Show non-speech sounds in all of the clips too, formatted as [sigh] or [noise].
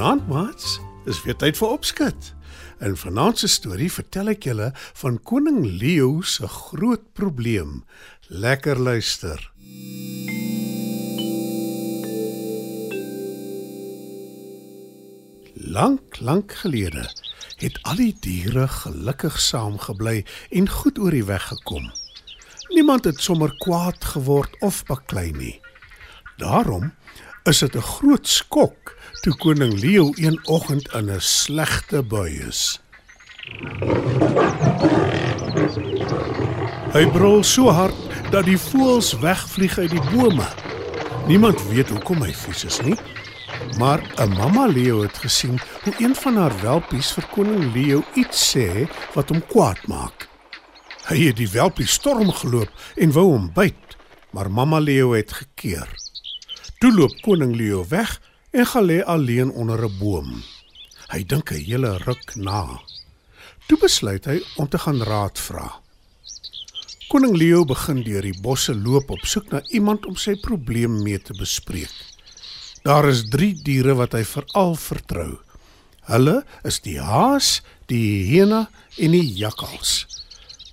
Goeienaand, maats. Dis weer tyd vir opskud. In vanaand se storie vertel ek julle van koning Leo se groot probleem. Lekker luister. Lank, lank gelede het al die diere gelukkig saamgebly en goed oor die weg gekom. Niemand het sommer kwaad geword of baklei nie. Daarom is dit 'n groot skok toe koning Leo een oggend in 'n slegte bui is. Hy brul so hard dat die voëls wegvlieg uit die bome. Niemand weet hoekom hy vies is nie, maar 'n mamma leeu het gesien hoe een van haar welpies vir koning Leo iets sê wat hom kwaad maak. Hy het die welpie storm geloop en wou hom byt, maar mamma leeu het gekeer. Toe loop koning Leo weg en gaan lê alleen onder 'n boom. Hy dink 'n hele ruk na. Toe besluit hy om te gaan raad vra. Koning Leo begin deur die bosse loop op soek na iemand om sy probleem mee te bespreek. Daar is 3 diere wat hy veral vertrou. Hulle is die haas, die hyena en die jakkals.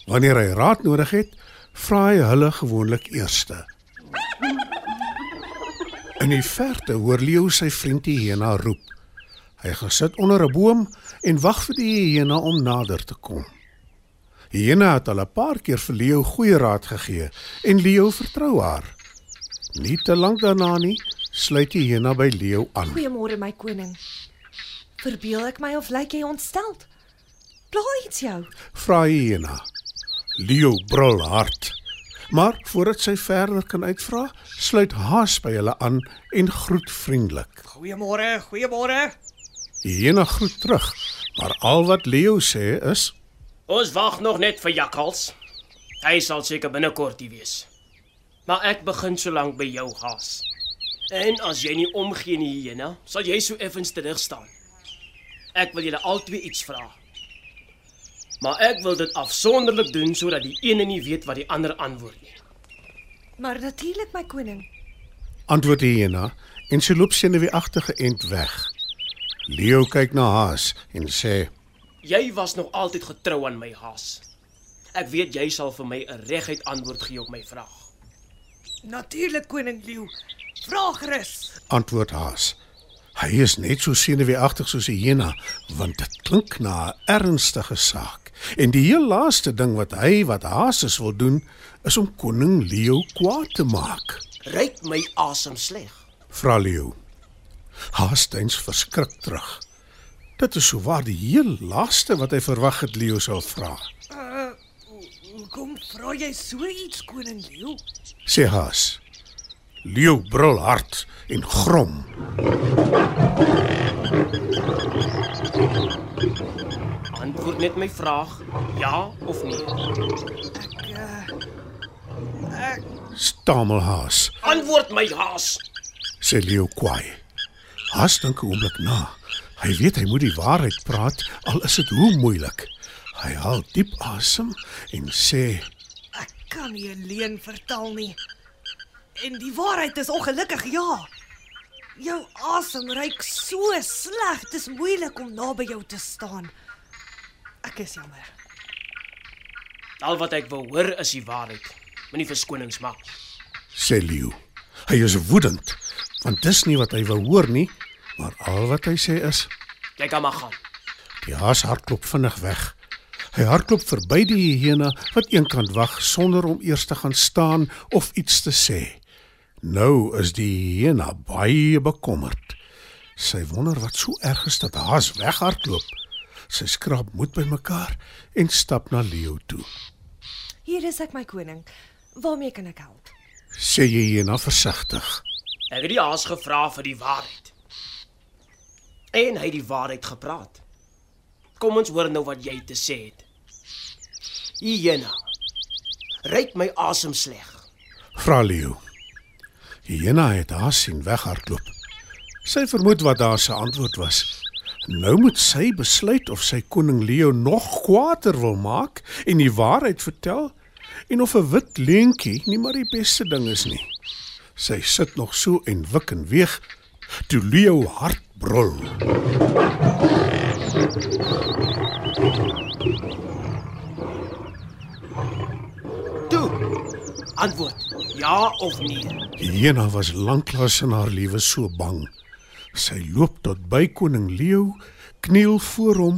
Wanneer hy raad nodig het, vra hy hulle gewoonlik eerste. In die verte hoor Leo sy vriend die hyena roep. Hy gaan sit onder 'n boom en wag vir die hyena om nader te kom. Die hyena het al 'n paar keer vir Leo goeie raad gegee en Leo vertrou haar. Nie te lank daarna nie, sluit die hyena by Leo aan. Goeiemôre my koning. Verbeel ek my of lyk jy ontsteld? Pla iets jou. Vra die hyena. Leo brul hard. Maar voordat sy verder kan uitvra, sluit Haas by hulle aan en groet vriendelik. Goeiemôre, goeiemôre. Hyena groet terug, maar al wat Leo sê is: Ons wag nog net vir Jakkals. Hy sal seker binnekort hier wees. Maar ek begin solank by jou haas. En as jy nie omgee nie, hyena, sal jy so effens terug staan. Ek wil julle albei iets vra. Maar ek wil dit afsonderlik doen sodat die een nie weet wat die ander antwoord nie. Maar natuurlik my koning. Antwoord die hyena en sy loop senuweeagtige end weg. Leo kyk na Haas en sê: Jy was nog altyd getrou aan my haas. Ek weet jy sal vir my 'n reguit antwoord gee op my vraag. Natuurlik koning Leeu. Vra gerus. Antwoord Haas. Hy is net so senuweeagtig soos 'n hyena, want dit klink na 'n ernstige saak. En die heel laaste ding wat hy wat Haas is wil doen, is om koning Leo kwaad te maak. Ryk my asem sleg. Vra Leo. Haas steins verskrik terug. Dit is so waar die heel laaste wat hy verwag het Leo sou vra. Uh, Hoekom vra jy so iets koning Leeu? Sê Haas. Leo brul hard en grom. Antwoord net my vraag, ja of nee. Ek uh, Stamel Haas. Antwoord my haas. sê Leo kwaai. Haas dink 'n oomblik na. Hy weet hy moet die waarheid praat al is dit hoe moeilik. Hy haal diep asem en sê: ek kan nie 'n leuen vertel nie. En die waarheid is ongelukkig ja. Jou asem ruik so sleg, dit is moeilik om naby jou te staan. Ek is jammer. Al wat ek wil hoor is die waarheid. Moenie verskonings maak. sê Leo. Hy is woedend want dis nie wat hy wou hoor nie, maar al wat hy sê is: Jy kan maar gaan. Die haas hardloop vinnig weg. Hy hardloop verby die hyena wat eenkant wag sonder om eers te gaan staan of iets te sê. Nou is die hyena baie bekommerd. Sy wonder wat so erg is dat haas weghardloop. Sy skraap moed bymekaar en stap na Leo toe. Hier is ek my koning. Waarmee kan ek help? sê hyena versigtig. Ek het die haas gevra vir die waarheid. En hy het die waarheid gepraat. Kom ons hoor nou wat jy te sê het. Hyena. Ryk my asem sleg. Vra Leo. Hyena het haar sien weghardloop. Sy vermoed wat daar se antwoord was. Nou moet sy besluit of sy koning Leo nog kwaader wil maak en die waarheid vertel en of 'n wit leentjie nie maar die beste ding is nie. Sy sit nog so en wik en weeg toe Leo hard brul. Toe. Antwoord. Ja of nee? Hyena was lanklaas in haar lewe so bang. Sy loop tot by koning Leo, kniel voor hom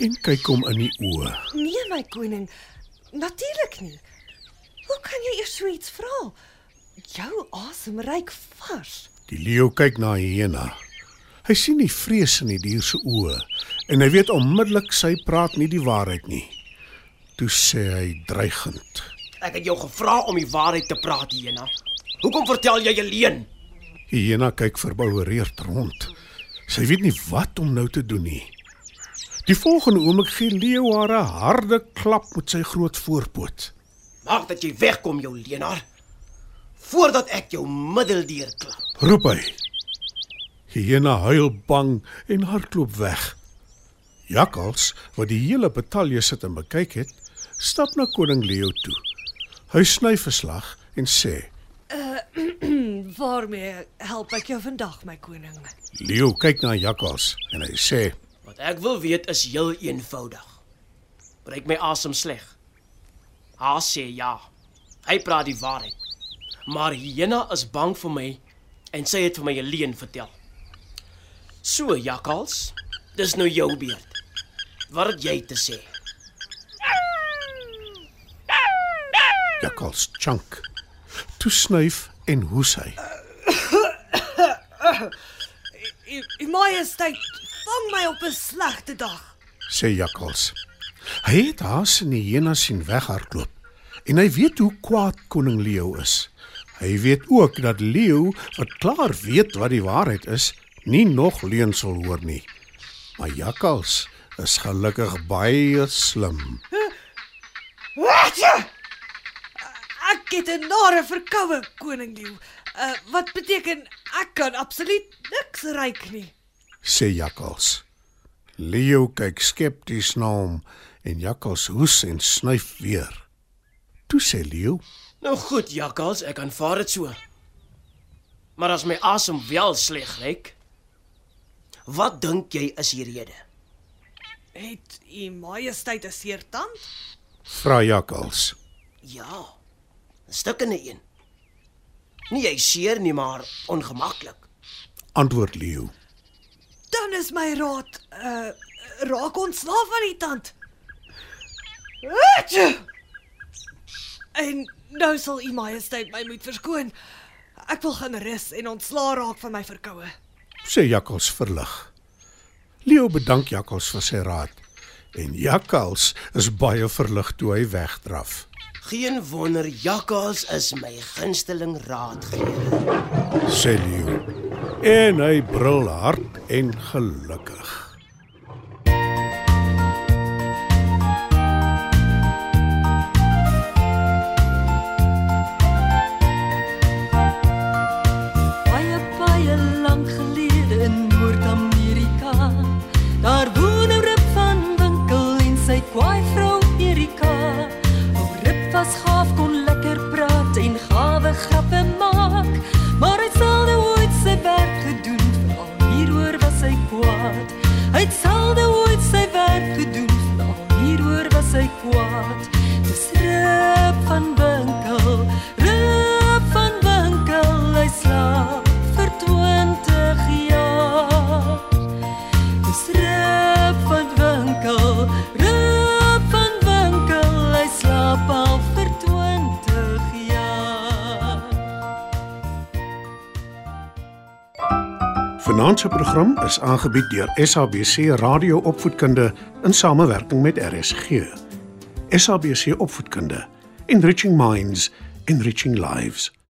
en kyk hom in die oë. Nee, my koning. Natuurlik nie. Hoe kan jy eers so iets vra? Jou asem ruik vars. Die leeu kyk na Hyena. Hy sien die vrees in die dier se oë en hy weet onmiddellik sy praat nie die waarheid nie. Toe sê hy dreigend: Ek het jou gevra om die waarheid te praat, Hyena. Hoekom vertel jy 'n leuen? Hyena kyk verboureerd rond. Sy weet nie wat om nou te doen nie. Die volgende oomblik gee leeu haar 'n harde klap met sy groot voorpoot. Maak dat jy wegkom, jou leenaar. Voordat ek jou middeldeur klap. Roep hy. Hyena huil bang en hardloop weg. Jakkals, wat die hele betalje sit en bekyk het, stap na koning Leo toe. Hy sny verslag en sê: [clears throat] Waarmee help ek jou vandag, my koning? Leo kyk na Jakkals en hy sê: Wat ek wil weet is heel eenvoudig. Breek my asem sleg. Haar sê ja. Hy praat die waarheid. Maar Hyena is bang vir my en sy het vir my 'n leuen vertel. So jakkals, dis nou jou beurt. Wat het jy te sê? Jakkals chunk. Toe snuif en hoes hy. [coughs] U, majesteit, vang my op 'n slegte dag. sê Jakkals. Hy het haas en die hyena sien weghardloop en hy weet hoe kwaad koning Leo is. Hy weet ook dat Leo, wat klaar weet wat die waarheid is, nie nog leuen sal hoor nie. Maar Jakkals is gelukkig baie slim. Ek het 'n nare verkoue, koning Leeu. Uh wat beteken ek kan absoluut niks ruik nie. sê Jakkals. Leo kyk skepties na hom en Jakkals hoes en snuif weer. Toe sê Leo: Nou goed, jakkals, ek aanvaar dit so. Maar as my asem wel sleg lyk, wat dink jy is die rede? Het u majesteit 'n seertand? "Vra Jakkals." Ja. 'n Stukkende een. Nie jy seer nie, maar ongemaklik. Antwoord Leo. Dan is my raad uh raak ontslaaf van die tand. Atjie! En nou sal u majesteit my moet verskoon. Ek wil gaan rus en ontslaa raak van my verkoue. sê Jakkals verlig. Leo bedank Jakkals vir sy raad en Jakkals is baie verlig toe hy wegdraf. Geen wonder jakkals is my gunsteling raadgewer. Sê Leo. En hy brul hard en gelukkig. Hy kwaad. Dis rip van winkel, rip van winkel, hy slaap vir 20 jaar. Dis rip van winkel, rip van winkel, hy slaap al vir 20 jaar. Vanaand se program is aangebied deur SABC Radio Opvoedkunde in samewerking met RSG. SABC Opvoedkunde, Enriching Minds, Enriching Lives.